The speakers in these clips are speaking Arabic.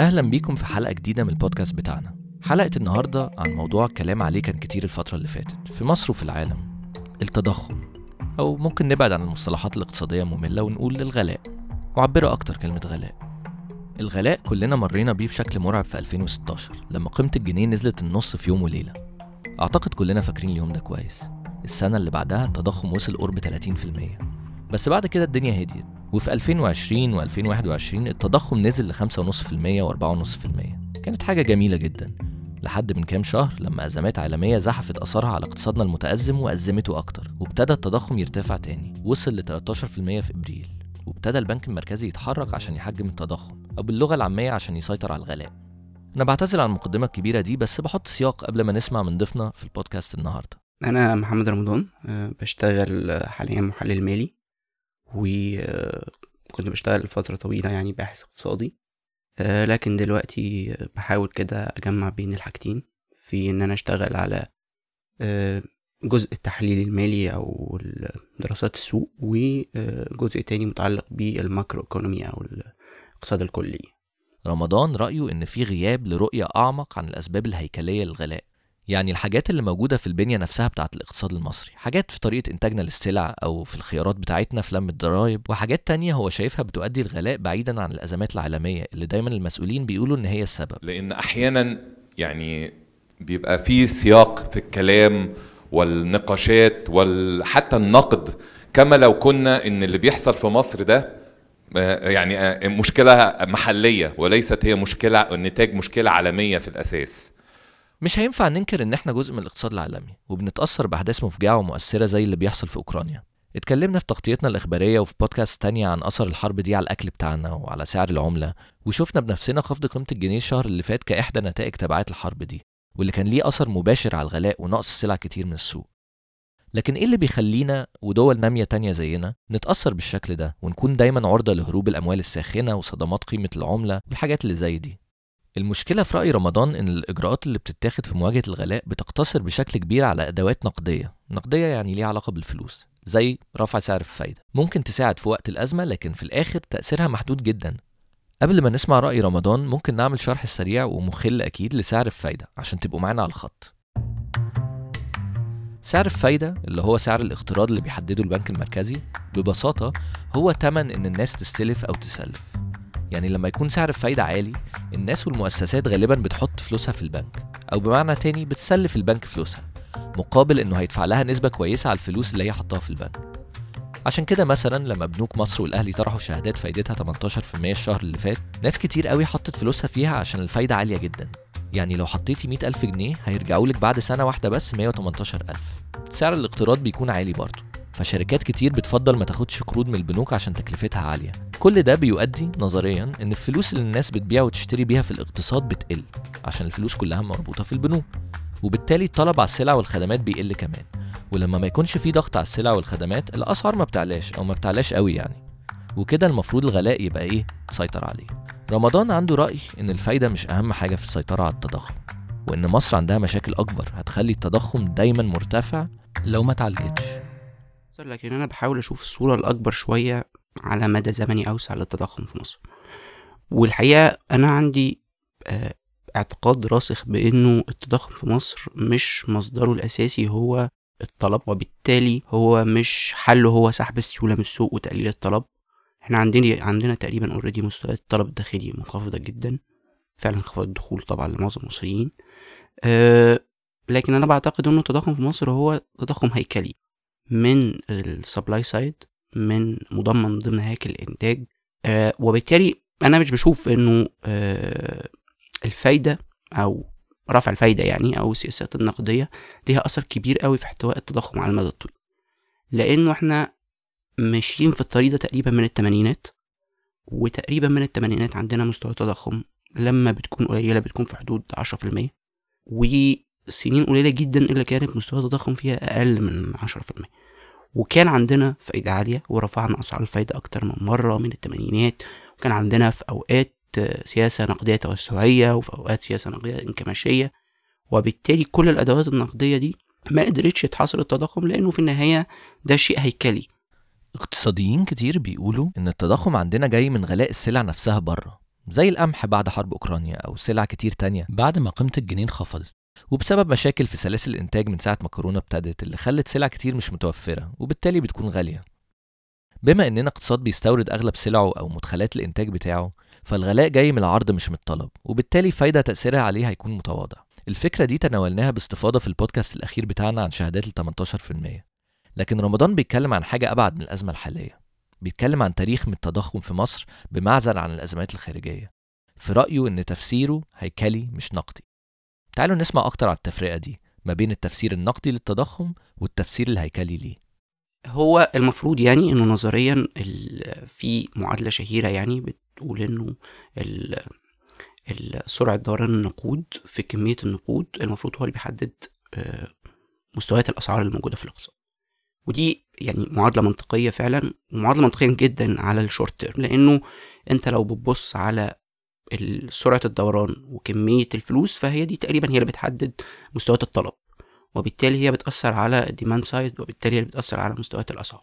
أهلا بيكم في حلقة جديدة من البودكاست بتاعنا. حلقة النهاردة عن موضوع الكلام عليه كان كتير الفترة اللي فاتت. في مصر وفي العالم. التضخم. أو ممكن نبعد عن المصطلحات الاقتصادية المملة ونقول الغلاء. وعبره أكتر كلمة غلاء. الغلاء كلنا مرينا بيه بشكل مرعب في 2016 لما قيمة الجنيه نزلت النص في يوم وليلة. أعتقد كلنا فاكرين اليوم ده كويس. السنة اللي بعدها التضخم وصل قرب 30% بس بعد كده الدنيا هديت. وفي 2020 و2021 التضخم نزل ل 5.5% و4.5% كانت حاجة جميلة جدا. لحد من كام شهر لما أزمات عالمية زحفت أثرها على اقتصادنا المتأزم وأزمته أكتر وابتدى التضخم يرتفع تاني. وصل ل 13% في إبريل. وابتدى البنك المركزي يتحرك عشان يحجم التضخم أو باللغة العامية عشان يسيطر على الغلاء. أنا بعتذر عن المقدمة الكبيرة دي بس بحط سياق قبل ما نسمع من ضيفنا في البودكاست النهاردة. أنا محمد رمضان أه، بشتغل حاليا محلل مالي. وكنت بشتغل لفترة طويلة يعني باحث اقتصادي. أه، لكن دلوقتي بحاول كده أجمع بين الحاجتين في إن أنا أشتغل على أه، جزء التحليل المالي أو دراسات السوق وجزء تاني متعلق بالماكرو إيكونومي أو الاقتصاد الكلي. رمضان رأيه إن في غياب لرؤية أعمق عن الأسباب الهيكلية للغلاء. يعني الحاجات اللي موجودة في البنية نفسها بتاعة الاقتصاد المصري. حاجات في طريقة إنتاجنا للسلع أو في الخيارات بتاعتنا في لم الضرايب وحاجات تانية هو شايفها بتؤدي الغلاء بعيدا عن الأزمات العالمية اللي دايما المسؤولين بيقولوا إن هي السبب. لأن أحيانا يعني بيبقى في سياق في الكلام والنقاشات وحتى النقد كما لو كنا إن اللي بيحصل في مصر ده آه، يعني آه، مشكلة محلية وليست هي مشكلة نتاج مشكلة عالمية في الأساس. مش هينفع ننكر إن إحنا جزء من الاقتصاد العالمي وبنتأثر بأحداث مفجعة ومؤثرة زي اللي بيحصل في أوكرانيا. اتكلمنا في تغطيتنا الإخبارية وفي بودكاست تانية عن أثر الحرب دي على الأكل بتاعنا وعلى سعر العملة وشفنا بنفسنا خفض قيمة الجنيه الشهر اللي فات كإحدى نتائج تبعات الحرب دي واللي كان ليه أثر مباشر على الغلاء ونقص سلع كتير من السوق. لكن إيه اللي بيخلينا ودول نامية تانية زينا نتأثر بالشكل ده ونكون دايما عرضة لهروب الأموال الساخنة وصدمات قيمة العملة والحاجات اللي زي دي؟ المشكلة في رأي رمضان إن الإجراءات اللي بتتاخد في مواجهة الغلاء بتقتصر بشكل كبير على أدوات نقدية. نقدية يعني ليها علاقة بالفلوس زي رفع سعر الفايدة ممكن تساعد في وقت الأزمة لكن في الآخر تأثيرها محدود جدا. قبل ما نسمع رأي رمضان ممكن نعمل شرح سريع ومخل أكيد لسعر الفايدة عشان تبقوا معانا على الخط. سعر الفايدة اللي هو سعر الاقتراض اللي بيحدده البنك المركزي ببساطة هو تمن إن الناس تستلف أو تسلف. يعني لما يكون سعر الفايدة عالي الناس والمؤسسات غالبا بتحط فلوسها في البنك أو بمعنى تاني بتسلف البنك فلوسها مقابل إنه هيدفع لها نسبة كويسة على الفلوس اللي هي حطها في البنك. عشان كده مثلا لما بنوك مصر والأهلي طرحوا شهادات فايدتها 18% الشهر اللي فات ناس كتير قوي حطت فلوسها فيها عشان الفايدة عالية جدا. يعني لو حطيتي 100 ألف جنيه هيرجعوا لك بعد سنة واحدة بس 118 ألف. سعر الاقتراض بيكون عالي برضه. فشركات كتير بتفضل ما تاخدش قروض من البنوك عشان تكلفتها عالية. كل ده بيؤدي نظريا إن الفلوس اللي الناس بتبيع وتشتري بيها في الاقتصاد بتقل عشان الفلوس كلها مربوطة في البنوك وبالتالي الطلب على السلع والخدمات بيقل كمان. ولما ما يكونش في ضغط على السلع والخدمات الأسعار ما بتعلاش أو ما بتعلاش قوي يعني. وكده المفروض الغلاء يبقى إيه؟ تسيطر عليه. رمضان عنده رأي إن الفايدة مش أهم حاجة في السيطرة على التضخم وإن مصر عندها مشاكل أكبر هتخلي التضخم دايما مرتفع لو ما اتعالجتش لكن أنا بحاول أشوف الصورة الأكبر شوية. على مدى زمني أوسع للتضخم في مصر. والحقيقة أنا عندي آه، اعتقاد راسخ بإنه التضخم في مصر مش مصدره الأساسي هو الطلب وبالتالي هو مش حله هو سحب السيولة من السوق وتقليل الطلب. إحنا عندنا عندنا تقريبا already مستويات الطلب الداخلي منخفضة جدا. فعلا انخفض الدخول طبعا لمعظم المصريين. أه لكن أنا بعتقد إنه التضخم في مصر هو تضخم هيكلي من ال supply side من مضمن ضمن هيكل الإنتاج. أه وبالتالي أنا مش بشوف إنه أه الفايدة أو رفع الفايدة يعني أو السياسات النقدية ليها أثر كبير قوي في احتواء التضخم على المدى الطويل. لأنه إحنا ماشيين في الطريق ده تقريبا من الثمانينات وتقريبا من الثمانينات عندنا مستوى تضخم لما بتكون قليلة بتكون في حدود 10% وسنين قليلة جدا اللي كانت مستوى التضخم فيها أقل من 10% وكان عندنا فايدة عالية ورفعنا أسعار الفايدة أكتر من مرة من الثمانينات وكان عندنا في أوقات سياسة نقدية توسعية وفي أوقات سياسة نقدية انكماشية. وبالتالي كل الأدوات النقدية دي ما قدرتش تحاصر التضخم لأنه في النهاية ده شيء هيكلي. اقتصاديين كتير بيقولوا إن التضخم عندنا جاي من غلاء السلع نفسها بره زي القمح بعد حرب أوكرانيا أو سلع كتير تانية بعد ما قيمة الجنيه انخفضت. وبسبب مشاكل في سلاسل الإنتاج من ساعة ما كورونا ابتدت اللي خلت سلع كتير مش متوفرة وبالتالي بتكون غالية. بما إننا اقتصاد بيستورد أغلب سلعه أو مدخلات الإنتاج بتاعه فالغلاء جاي من العرض مش من الطلب وبالتالي فايدة تأثيرها عليه هيكون متواضع الفكرة دي تناولناها باستفاضة في البودكاست الأخير بتاعنا عن شهادات ال 18% لكن رمضان بيتكلم عن حاجة أبعد من الأزمة الحالية. بيتكلم عن تاريخ من التضخم في مصر بمعزل عن الأزمات الخارجية. في رأيه إن تفسيره هيكلي مش نقدي. تعالوا نسمع أكتر على التفرقة دي ما بين التفسير النقدي للتضخم والتفسير الهيكلي ليه. هو المفروض يعني إنه نظريا في معادلة شهيرة يعني بتقول إنه سرعة دوران النقود في كمية النقود المفروض هو اللي بيحدد آه، مستويات الأسعار الموجودة في الاقتصاد ودي يعني معادلة منطقية فعلا ومعادلة منطقية جدا على ال short term لأنه أنت لو بتبص على سرعة الدوران وكمية الفلوس فهي دي تقريبا هي اللي بتحدد مستويات الطلب وبالتالي هي بتأثر على ال demand side وبالتالي هي اللي بتأثر على مستويات الأسعار.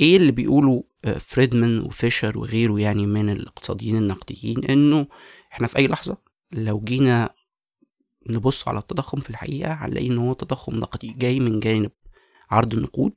إيه اللي بيقوله فريدمان وفيشر وغيره يعني من الاقتصاديين النقديين؟ إنه إحنا في أي لحظة لو جينا نبص على التضخم في الحقيقة هنلاقي إن هو تضخم نقدي جاي من جانب عرض النقود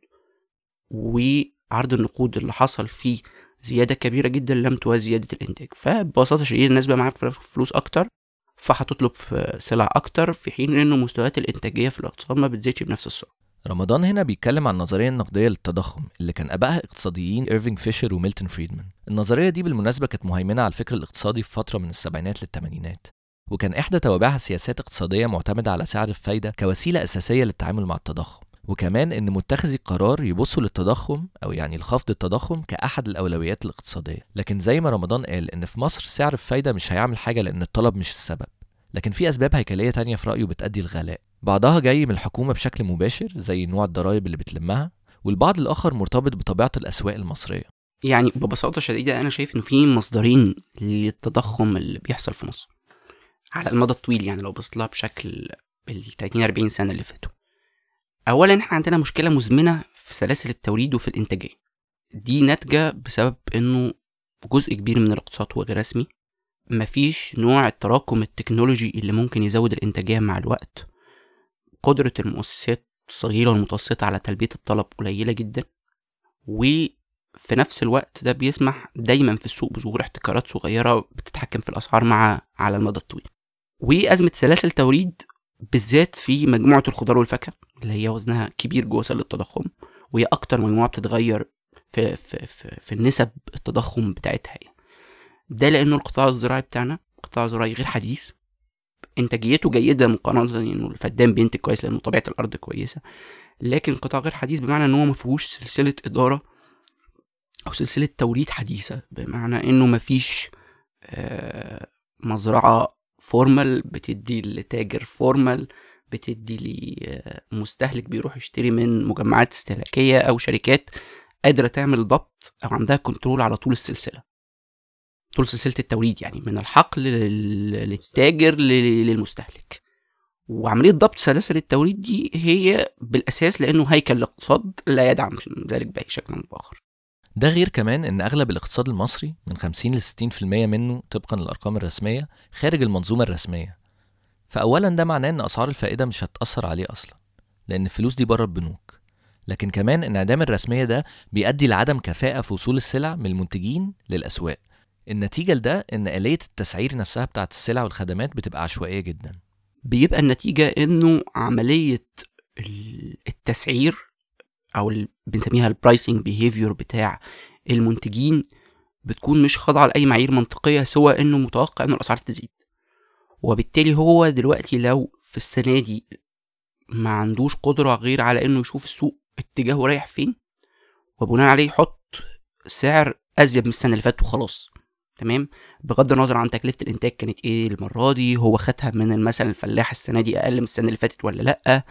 وعرض النقود اللي حصل فيه زيادة كبيرة جدا لم توازي زيادة الإنتاج. فببساطة شديدة الناس بقى معاها فلوس أكتر فهتطلب سلع أكتر في حين إنه مستويات الإنتاجية في الاقتصاد ما بتزيدش بنفس السرعة. رمضان هنا بيتكلم عن النظرية النقدية للتضخم اللي كان أبائها اقتصاديين إيرفينج فيشر وميلتون فريدمان. النظرية دي بالمناسبة كانت مهيمنة على الفكر الاقتصادي في فترة من السبعينات للثمانينات وكان إحدى توابعها سياسات اقتصادية معتمدة على سعر الفايدة كوسيلة أساسية للتعامل مع التضخم. وكمان إن متخذي القرار يبصوا للتضخم أو يعني لخفض التضخم كأحد الأولويات الاقتصادية. لكن زي ما رمضان قال إن في مصر سعر الفايدة مش هيعمل حاجة لأن الطلب مش السبب. لكن في أسباب هيكلية تانية في رأيه بتأدي الغلاء. بعضها جاي من الحكومة بشكل مباشر زي نوع الضرائب اللي بتلمها والبعض الآخر مرتبط بطبيعة الأسواق المصرية. يعني ببساطة شديدة أنا شايف إن في مصدرين للتضخم اللي بيحصل في مصر على المدى الطويل يعني لو بصيت لها بشكل ال 30 40 سنة اللي فاتوا. أولا إحنا عندنا مشكلة مزمنة في سلاسل التوريد وفي الإنتاجية. دي ناتجة بسبب إنه جزء كبير من الاقتصاد هو غير رسمي. مفيش نوع التراكم التكنولوجي اللي ممكن يزود الإنتاجية مع الوقت. قدرة المؤسسات الصغيرة والمتوسطة على تلبية الطلب قليلة جدا. وفي نفس الوقت ده بيسمح دايما في السوق بظهور احتكارات صغيرة بتتحكم في الأسعار مع على المدى الطويل. وأزمة سلاسل توريد بالذات في مجموعة الخضار والفاكهة. اللي هي وزنها كبير جوه سلة التضخم وهي أكتر مجموعة بتتغير في, في, في, في النسب التضخم بتاعتها يعني. ده لأنه القطاع الزراعي بتاعنا قطاع زراعي غير حديث. إنتاجيته جيدة مقارنة انه الفدان بينتج كويس لأنه طبيعة الأرض كويسة. لكن قطاع غير حديث بمعنى إن هو ما فيهوش سلسلة إدارة أو سلسلة توريد حديثة. بمعنى إنه ما فيش آه، مزرعة formal بتدي لتاجر formal بتدي لمستهلك بيروح يشتري من مجمعات استهلاكية أو شركات قادرة تعمل ضبط أو عندها control على طول السلسلة. طول سلسلة التوريد يعني من الحقل لل- للتاجر لل- للمستهلك. وعملية ضبط سلاسل التوريد دي هي بالأساس لأنه هيكل الاقتصاد لا يدعم ذلك بأي شكل أو بآخر. ده غير كمان إن أغلب الاقتصاد المصري من 50 ل 60% منه طبقا للأرقام الرسمية خارج المنظومة الرسمية. فاولا ده معناه إن أسعار الفائدة مش هتأثر عليه أصلا لأن الفلوس دي بره البنوك. لكن كمان انعدام الرسمية ده بيؤدي لعدم كفاءة في وصول السلع من المنتجين للأسواق. النتيجة لده إن آلية التسعير نفسها بتاعت السلع والخدمات بتبقى عشوائية جدا. بيبقى النتيجة إنه عملية ال- التسعير اللي بنسميها ال pricing behavior بتاع المنتجين بتكون مش خاضعة لأي معايير منطقية سوى إنه متوقع ان الأسعار تزيد. وبالتالي هو دلوقتي لو في السنة دي ما عندوش قدرة غير على إنه يشوف السوق اتجاهه رايح فين وبناء عليه يحط سعر أزيد من السنة اللي فاتت وخلاص. تمام؟ بغض النظر عن تكلفة الإنتاج كانت إيه المرة دي هو خدها من مثلا الفلاح السنة دي أقل من السنة اللي فاتت ولا لأ؟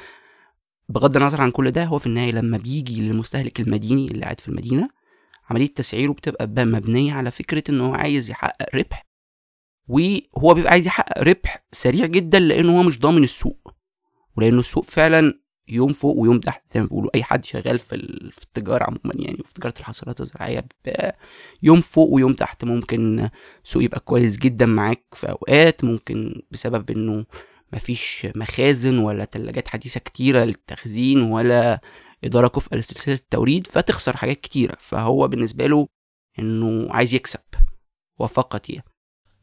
بغض النظر عن كل ده هو في النهاية لما بيجي للمستهلك المديني اللي قاعد في المدينة عملية تسعيره بتبقى بقى مبنية على فكرة إن هو عايز يحقق ربح وهو بيبقى عايز يحقق ربح سريع جدا لأنه هو مش ضامن السوق. ولأنه السوق فعلا يوم فوق ويوم تحت زي ما بيقولوا أي حد شغال في في التجارة عموما يعني وفي تجارة الحصولات الزراعية يوم فوق ويوم تحت. ممكن سوق يبقى كويس جدا معاك في أوقات. ممكن بسبب إنه مفيش مخازن ولا تلاجات حديثة كتيرة للتخزين ولا إدارة كفء لسلسلة التوريد فتخسر حاجات كتيرة. فهو بالنسبة له إنه عايز يكسب. وفقط يعني.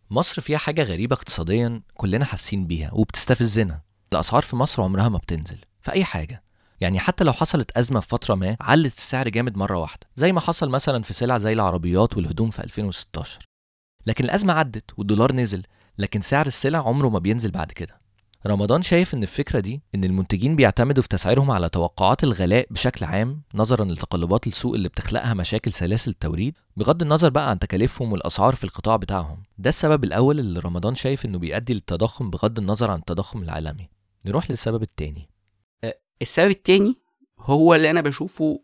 مصر فيها حاجة غريبة اقتصاديا كلنا حاسين بيها وبتستفزنا الأسعار في مصر عمرها ما بتنزل في أي حاجة. يعني حتى لو حصلت أزمة في فترة ما علت السعر جامد مرة واحدة زي ما حصل مثلا في سلع زي العربيات والهدوم في 2016 لكن الأزمة عدت والدولار نزل لكن سعر السلع عمره ما بينزل بعد كده. رمضان شايف إن الفكرة دي إن المنتجين بيعتمدوا في تسعيرهم على توقعات الغلاء بشكل عام نظرا لتقلبات السوق اللي بتخلقها مشاكل سلاسل التوريد بغض النظر بقى عن تكاليفهم والأسعار في القطاع بتاعهم. ده السبب الأول اللي رمضان شايف إنه بيؤدي للتضخم بغض النظر عن التضخم العالمي. نروح للسبب التاني. السبب التاني هو اللي أنا بشوفه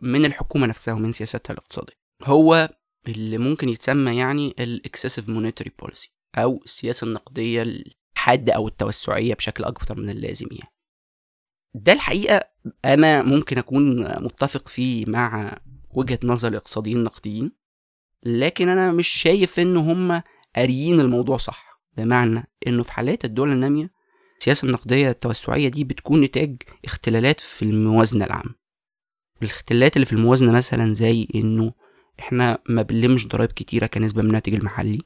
من الحكومة نفسها ومن سياستها الاقتصادية. هو اللي ممكن يتسمى يعني ال excessive monetary policy أو السياسة النقدية الحاده أو التوسعية بشكل أكبر من اللازم يعني. ده الحقيقة أنا ممكن أكون متفق فيه مع وجهة نظر الاقتصاديين النقديين لكن أنا مش شايف إن هم قاريين الموضوع صح. بمعنى إنه في حالات الدول النامية السياسة النقدية التوسعية دي بتكون نتاج اختلالات في الموازنة العامة. الاختلالات اللي في الموازنة مثلا زي إنه إحنا ما بنلمش ضرائب كتيرة كنسبة من الناتج المحلي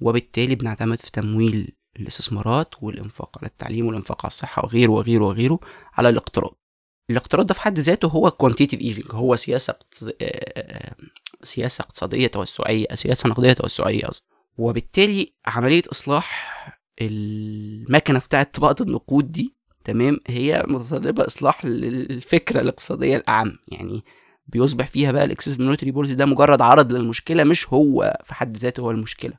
وبالتالي بنعتمد في تمويل الاستثمارات والإنفاق على التعليم والإنفاق على الصحة وغيره وغيره وغيره على الاقتراض. الاقتراض ده في حد ذاته هو quantitative easing هو سياسة اقتص- آه، سياسة اقتصادية توسعية سياسة نقدية توسعية قصدي. وبالتالي عملية إصلاح المكنة بتاعت طباعة النقود دي تمام هي متطلبة إصلاح للفكره الاقتصادية الأعم. يعني بيصبح فيها بقى ال excess monetary policy ده مجرد عرض للمشكلة مش هو في حد ذاته هو المشكلة.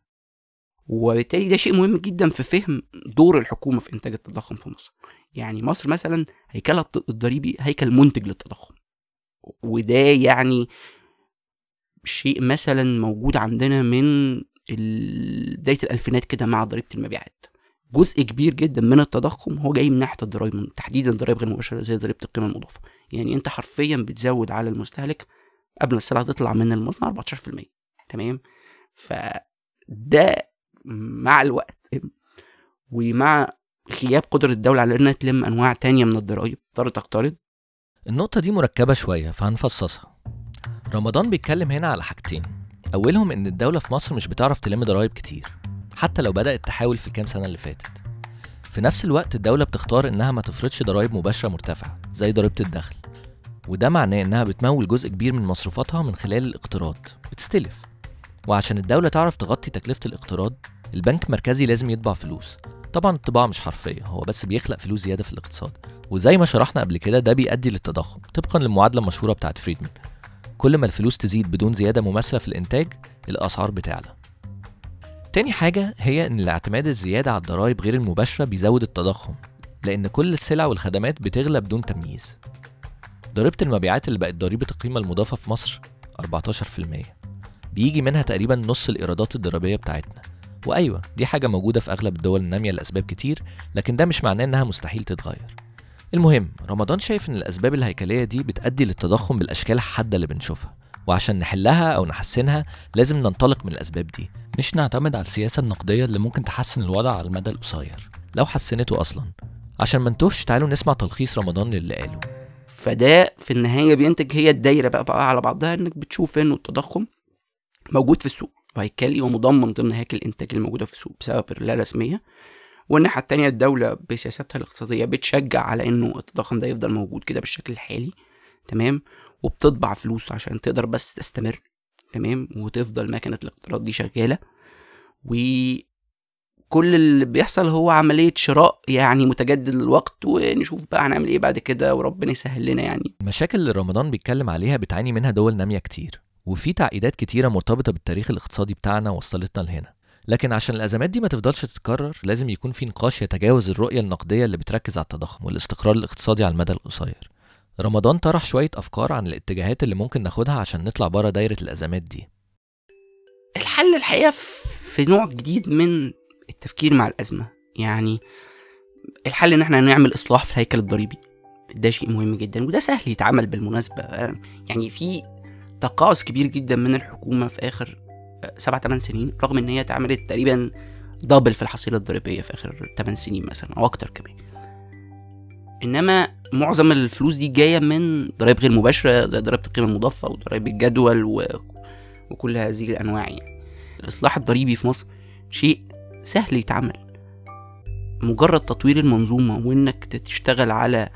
وبالتالي ده شيء مهم جدا في فهم دور الحكومة في إنتاج التضخم في مصر. يعني مصر مثلا هيكلها الضريبي هيكل منتج للتضخم. وده يعني شيء مثلا موجود عندنا من بداية الألفينات كده مع ضريبة المبيعات. جزء كبير جدا من التضخم هو جاي من ناحية الضرائب تحديدا الضرائب غير المباشره زي ضريبة القيمة المضافة. يعني أنت حرفيا بتزود على المستهلك قبل ما السلعة تطلع من المصنع 14% تمام؟ فده مع الوقت ومع غياب قدرة الدولة على إنها تلم أنواع تانية من الضرائب. تضطر تقترض. النقطة دي مركبة شوية فهنفصصها. رمضان بيتكلم هنا على حاجتين. أولهم إن الدولة في مصر مش بتعرف تلم ضرايب كتير حتى لو بدأت تحاول في الكام سنة اللي فاتت. في نفس الوقت الدولة بتختار إنها ما تفرضش ضرايب مباشرة مرتفعة زي ضريبة الدخل. وده معناه إنها بتمول جزء كبير من مصروفاتها من خلال الاقتراض. بتستلف. وعشان الدولة تعرف تغطي تكلفة الاقتراض البنك المركزي لازم يطبع فلوس. طبعا الطباعة مش حرفية هو بس بيخلق فلوس زيادة في الاقتصاد. وزي ما شرحنا قبل كده ده بيؤدي للتضخم طبقا للمعادلة المشهورة بتاعت فريدمان. كل ما الفلوس تزيد بدون زيادة مماثلة في الإنتاج الأسعار بتعلى. تاني حاجة هي إن الاعتماد الزيادة على الضرائب غير المباشرة بيزود التضخم لأن كل السلع والخدمات بتغلى بدون تمييز. ضريبة المبيعات اللي بقت ضريبة القيمة المضافة في مصر 14% بيجي منها تقريبا نص الإيرادات الضريبية بتاعتنا. وأيوة دي حاجة موجودة في أغلب الدول النامية لأسباب كتير لكن ده مش معناه إنها مستحيل تتغير. المهم رمضان شايف إن الأسباب الهيكلية دي بتؤدي للتضخم بالأشكال الحادة اللي بنشوفها. وعشان نحلها أو نحسنها لازم ننطلق من الأسباب دي. مش نعتمد على السياسة النقدية اللي ممكن تحسن الوضع على المدى القصير. لو حسنته أصلا. عشان ما نتوهش تعالوا نسمع تلخيص رمضان للي قاله. فده في النهاية بينتج هي الدايرة بقى, بقى على بعضها إنك بتشوف انه التضخم. موجود في السوق وهيكلي ومضمن ضمن هياكل الإنتاج الموجودة في السوق بسبب اللا رسمية والناحية التانية الدولة بسياستها الاقتصادية بتشجع على إنه التضخم ده يفضل موجود كده بالشكل الحالي تمام؟ وبتطبع فلوس عشان تقدر بس تستمر تمام؟ وتفضل مكنة الاقتراض دي شغالة. وكل اللي بيحصل هو عملية شراء يعني متجدد للوقت ونشوف بقى هنعمل إيه بعد كده وربنا يسهل لنا يعني. المشاكل اللي رمضان بيتكلم عليها بتعاني منها دول نامية كتير. وفي تعقيدات كتيرة مرتبطة بالتاريخ الاقتصادي بتاعنا وصلتنا لهنا. لكن عشان الأزمات دي ما تفضلش تتكرر لازم يكون في نقاش يتجاوز الرؤية النقدية اللي بتركز على التضخم والاستقرار الاقتصادي على المدى القصير. رمضان طرح شوية أفكار عن الاتجاهات اللي ممكن ناخدها عشان نطلع بره دايرة الأزمات دي. الحل الحقيقة في نوع جديد من التفكير مع الأزمة. يعني الحل إن إحنا نعمل إصلاح في الهيكل الضريبي. ده شيء مهم جدا وده سهل يتعمل بالمناسبة. يعني في تقاعس كبير جدا من الحكومة في آخر آه، سبع ثمان سنين رغم إن هي اتعملت تقريبا دبل في الحصيلة الضريبية في آخر 8 سنين مثلا أو أكتر كمان. إنما معظم الفلوس دي جاية من ضرائب غير مباشرة زي ضريبة القيمة المضافة وضرائب الجدول و... وكل هذه الأنواع يعني. الإصلاح الضريبي في مصر شيء سهل يتعمل. مجرد تطوير المنظومة وإنك تشتغل على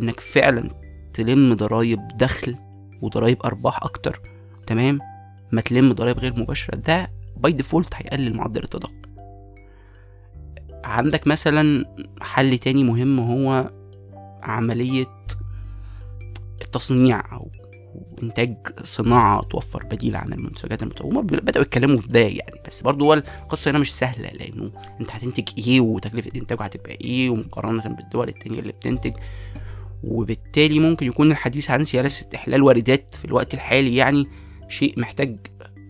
إنك فعلا تلم ضرايب دخل وضرايب أرباح أكتر تمام؟ ما تلم ضرايب غير مباشرة ده by default هيقلل معدل التضخم. عندك مثلا حل تاني مهم هو عملية التصنيع أو إنتاج صناعة توفر بديل عن المنتجات المترومة بدأوا يتكلموا في ده يعني بس برضه هو القصة هنا مش سهلة لأنه أنت هتنتج إيه وتكلفة إنتاجه هتبقى إيه ومقارنة بالدول التانية اللي بتنتج. وبالتالي ممكن يكون الحديث عن سياسة إحلال واردات في الوقت الحالي يعني شيء محتاج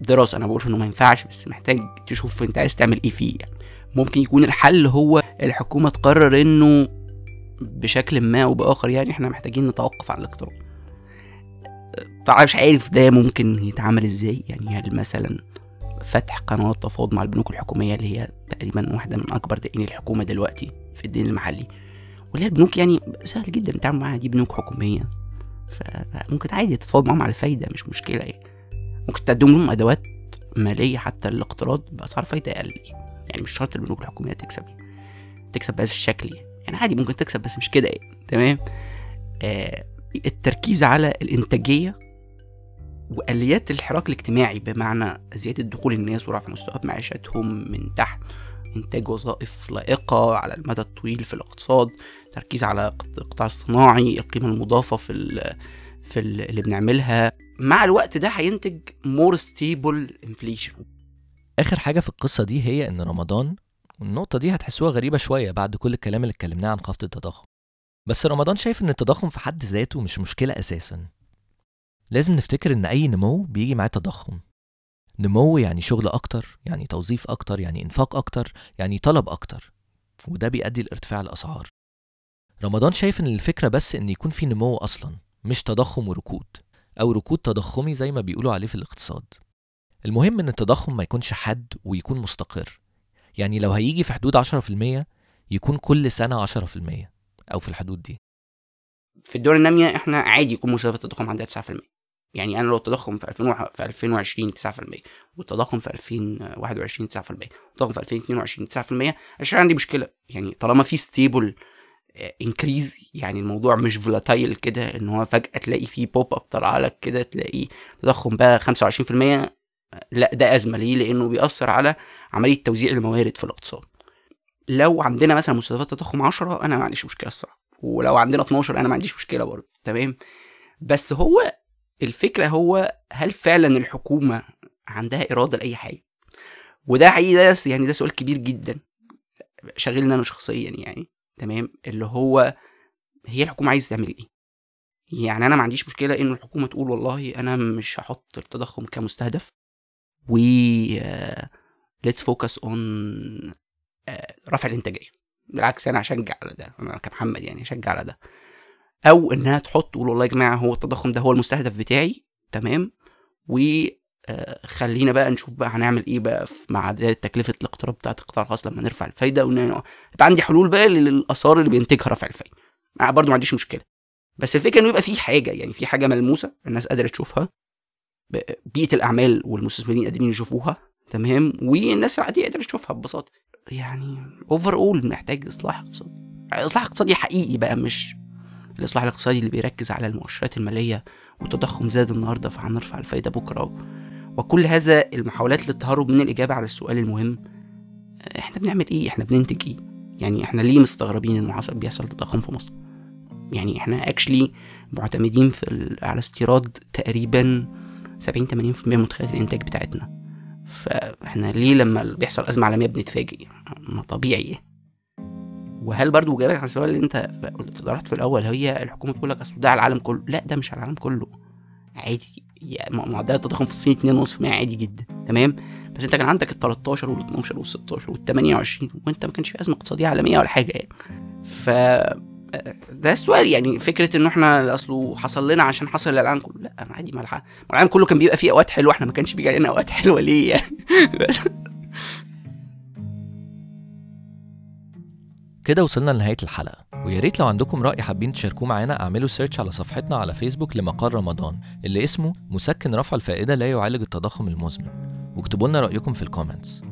دراسة. أنا بقولش إنه ما ينفعش بس محتاج تشوف أنت عايز تعمل إيه فيه يعني. ممكن يكون الحل هو الحكومة تقرر إنه بشكل ما أو بآخر يعني إحنا محتاجين نتوقف عن الإقتراض. طبعا مش عارف ده ممكن يتعمل إزاي يعني. هل مثلا فتح قنوات تفاوض مع البنوك الحكومية اللي هي تقريبا واحدة من أكبر دائني الحكومة دلوقتي في الدين المحلي واللي هي البنوك يعني سهل جدا التعامل معاها دي بنوك حكومية. فممكن عادي تتفاوض معاهم على الفايدة مش مشكلة يعني. ممكن تقدم لهم أدوات مالية حتى الاقتراض بأسعار فايدة أقل. يعني مش شرط البنوك الحكومية تكسب تكسب بهذا الشكل يعني. يعني عادي ممكن تكسب بس مش كده يعني تمام؟ آه التركيز على الإنتاجية وآليات الحراك الاجتماعي بمعنى زيادة دخول الناس ورفع مستويات معيشتهم من تحت إنتاج وظائف لائقة على المدى الطويل في الاقتصاد تركيز على القطاع الصناعي القيمة المضافة في ال في ال اللي بنعملها. مع الوقت ده هينتج more stable inflation آخر حاجة في القصة دي هي إن رمضان والنقطة دي هتحسوها غريبة شوية بعد كل الكلام اللي اتكلمناه عن خفض التضخم. بس رمضان شايف إن التضخم في حد ذاته مش مشكلة أساسا. لازم نفتكر إن أي نمو بيجي معاه تضخم. نمو يعني شغل أكتر يعني توظيف أكتر يعني إنفاق أكتر يعني طلب أكتر. وده بيؤدي لارتفاع الأسعار. رمضان شايف إن الفكرة بس إن يكون في نمو أصلا مش تضخم وركود أو ركود تضخمي زي ما بيقولوا عليه في الاقتصاد. المهم إن التضخم ما يكونش حاد ويكون مستقر. يعني لو هيجي في حدود 10% يكون كل سنة 10% أو في الحدود دي. في الدول النامية إحنا عادي يكون مستوى التضخم عندها 9% يعني أنا لو التضخم في 2000 في 2020 9% والتضخم في 2021 9% والتضخم في 2022 9% مش عندي مشكلة. يعني طالما في stable increase يعني الموضوع مش volatile كده إن هو فجأة تلاقي في pop up طالع لك كده تلاقي تضخم بقى 25% لأ ده أزمة. ليه؟ لأنه بيأثر على عملية توزيع الموارد في الاقتصاد. لو عندنا مثلا مستويات تضخم 10 أنا ما عنديش مشكلة الصراحة. ولو عندنا 12 أنا ما عنديش مشكلة برضه. تمام؟ بس هو الفكرة هو هل فعلا الحكومة عندها إرادة لأي حاجة؟ وده حقيقي ده يعني ده سؤال كبير جدا شاغلني أنا شخصيا يعني تمام؟ اللي هو هي الحكومة عايزة تعمل إيه؟ يعني أنا ما عنديش مشكلة ان الحكومة تقول والله أنا مش هحط التضخم كمستهدف و let's focus on رفع الإنتاجية. بالعكس أنا هشجع على ده أنا كمحمد يعني هشجع على ده. أو إنها تحط تقول والله يا جماعة هو التضخم ده هو المستهدف بتاعي تمام؟ و آه، بقى نشوف بقى هنعمل إيه بقى مع تكلفة الاقتراض بتاعت القطاع الخاص لما نرفع الفايدة يبقى عندي حلول بقى للآثار اللي بينتجها رفع الفايدة. برضه ما عنديش مشكلة. بس الفكرة إنه يبقى في حاجة يعني في حاجة ملموسة الناس قادرة تشوفها. بيئة الأعمال والمستثمرين قادرين يشوفوها تمام؟ والناس العادية قادرة تشوفها ببساطة. يعني overall محتاج إصلاح اقتصادي. إصلاح اقتصادي حقيقي بقى مش الإصلاح الاقتصادي اللي بيركز على المؤشرات المالية والتضخم زاد النهارده فهنرفع الفايدة بكرة. وكل هذا المحاولات للتهرب من الإجابة على السؤال المهم إحنا بنعمل إيه؟ إحنا بننتج إيه؟ يعني إحنا ليه مستغربين انه حصل بيحصل تضخم في مصر؟ يعني إحنا actually معتمدين في على استيراد تقريبا 70 80% من مدخلات الإنتاج بتاعتنا. فإحنا ليه لما بيحصل أزمة عالمية بنتفاجئ؟ ما طبيعي. وهل برضو جايبك على السؤال اللي انت طرحت في الأول هي الحكومة تقول لك أصل ده على العالم كله. لا ده مش على العالم كله. عادي. معدل التضخم في الصين 2.5% عادي جدا. تمام؟ بس انت كان عندك ال 13 وال 12 وال 16 وال 28 وانت ما كانش في أزمة اقتصادية عالمية ولا حاجة يعني. ف ده السؤال يعني فكرة إنه إحنا اصله حصل لنا عشان حصل للعالم كله. لا عادي ما العالم كله كان بيبقى فيه أوقات حلوة إحنا ما كانش بيجي علينا أوقات حلوة ليه يعني؟ كده وصلنا لنهاية الحلقة. ويا ريت لو عندكم رأي حابين تشاركوه معانا اعملوا search على صفحتنا على فيسبوك لمقال رمضان اللي اسمه مسكن رفع الفائدة لا يعالج التضخم المزمن. واكتبوا لنا رأيكم في ال comments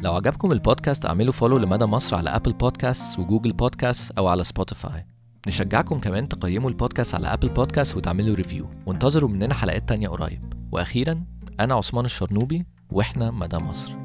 لو عجبكم البودكاست اعملوا follow لمدى مصر على Apple Podcast و Google Podcast أو على Spotify نشجعكم كمان تقيموا البودكاست على Apple Podcast وتعملوا review وانتظروا مننا حلقات تانية قريب. وأخيرا أنا عثمان الشرنوبي وإحنا مدى مصر.